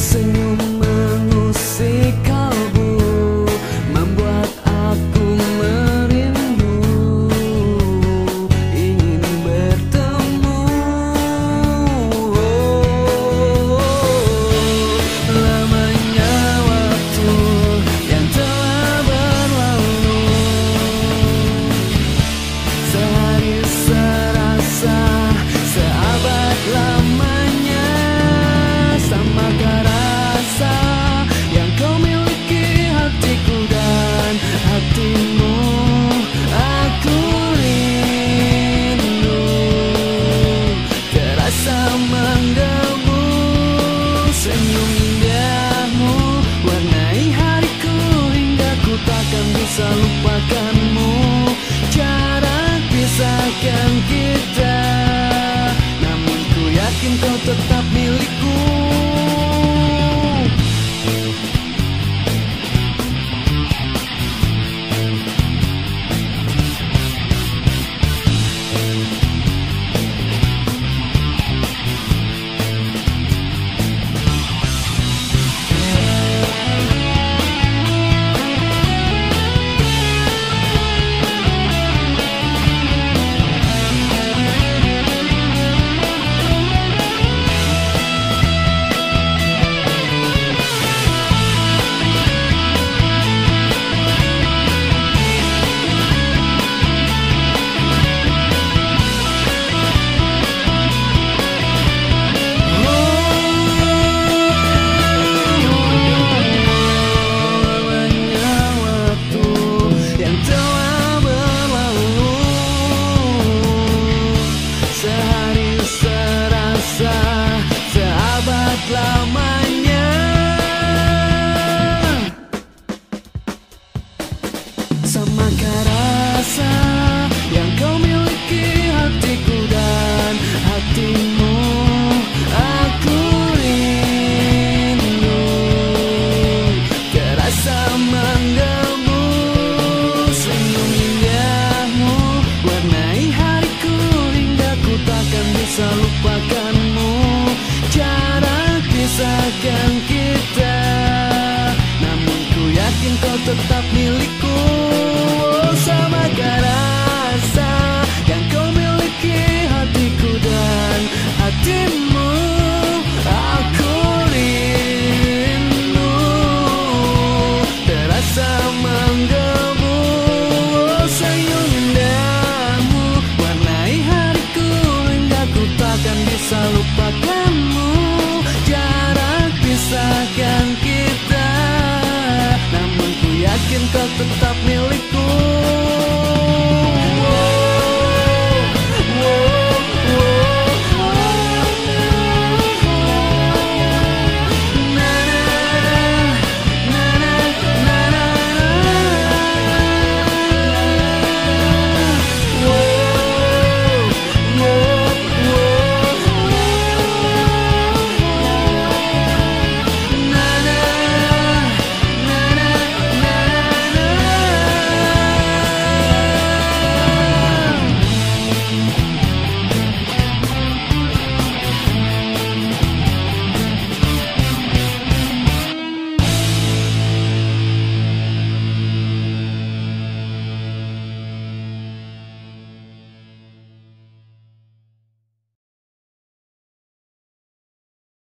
sing menggebu Senyum indahmu Warnai hariku hingga ku takkan bisa lupakan. Tetap milikku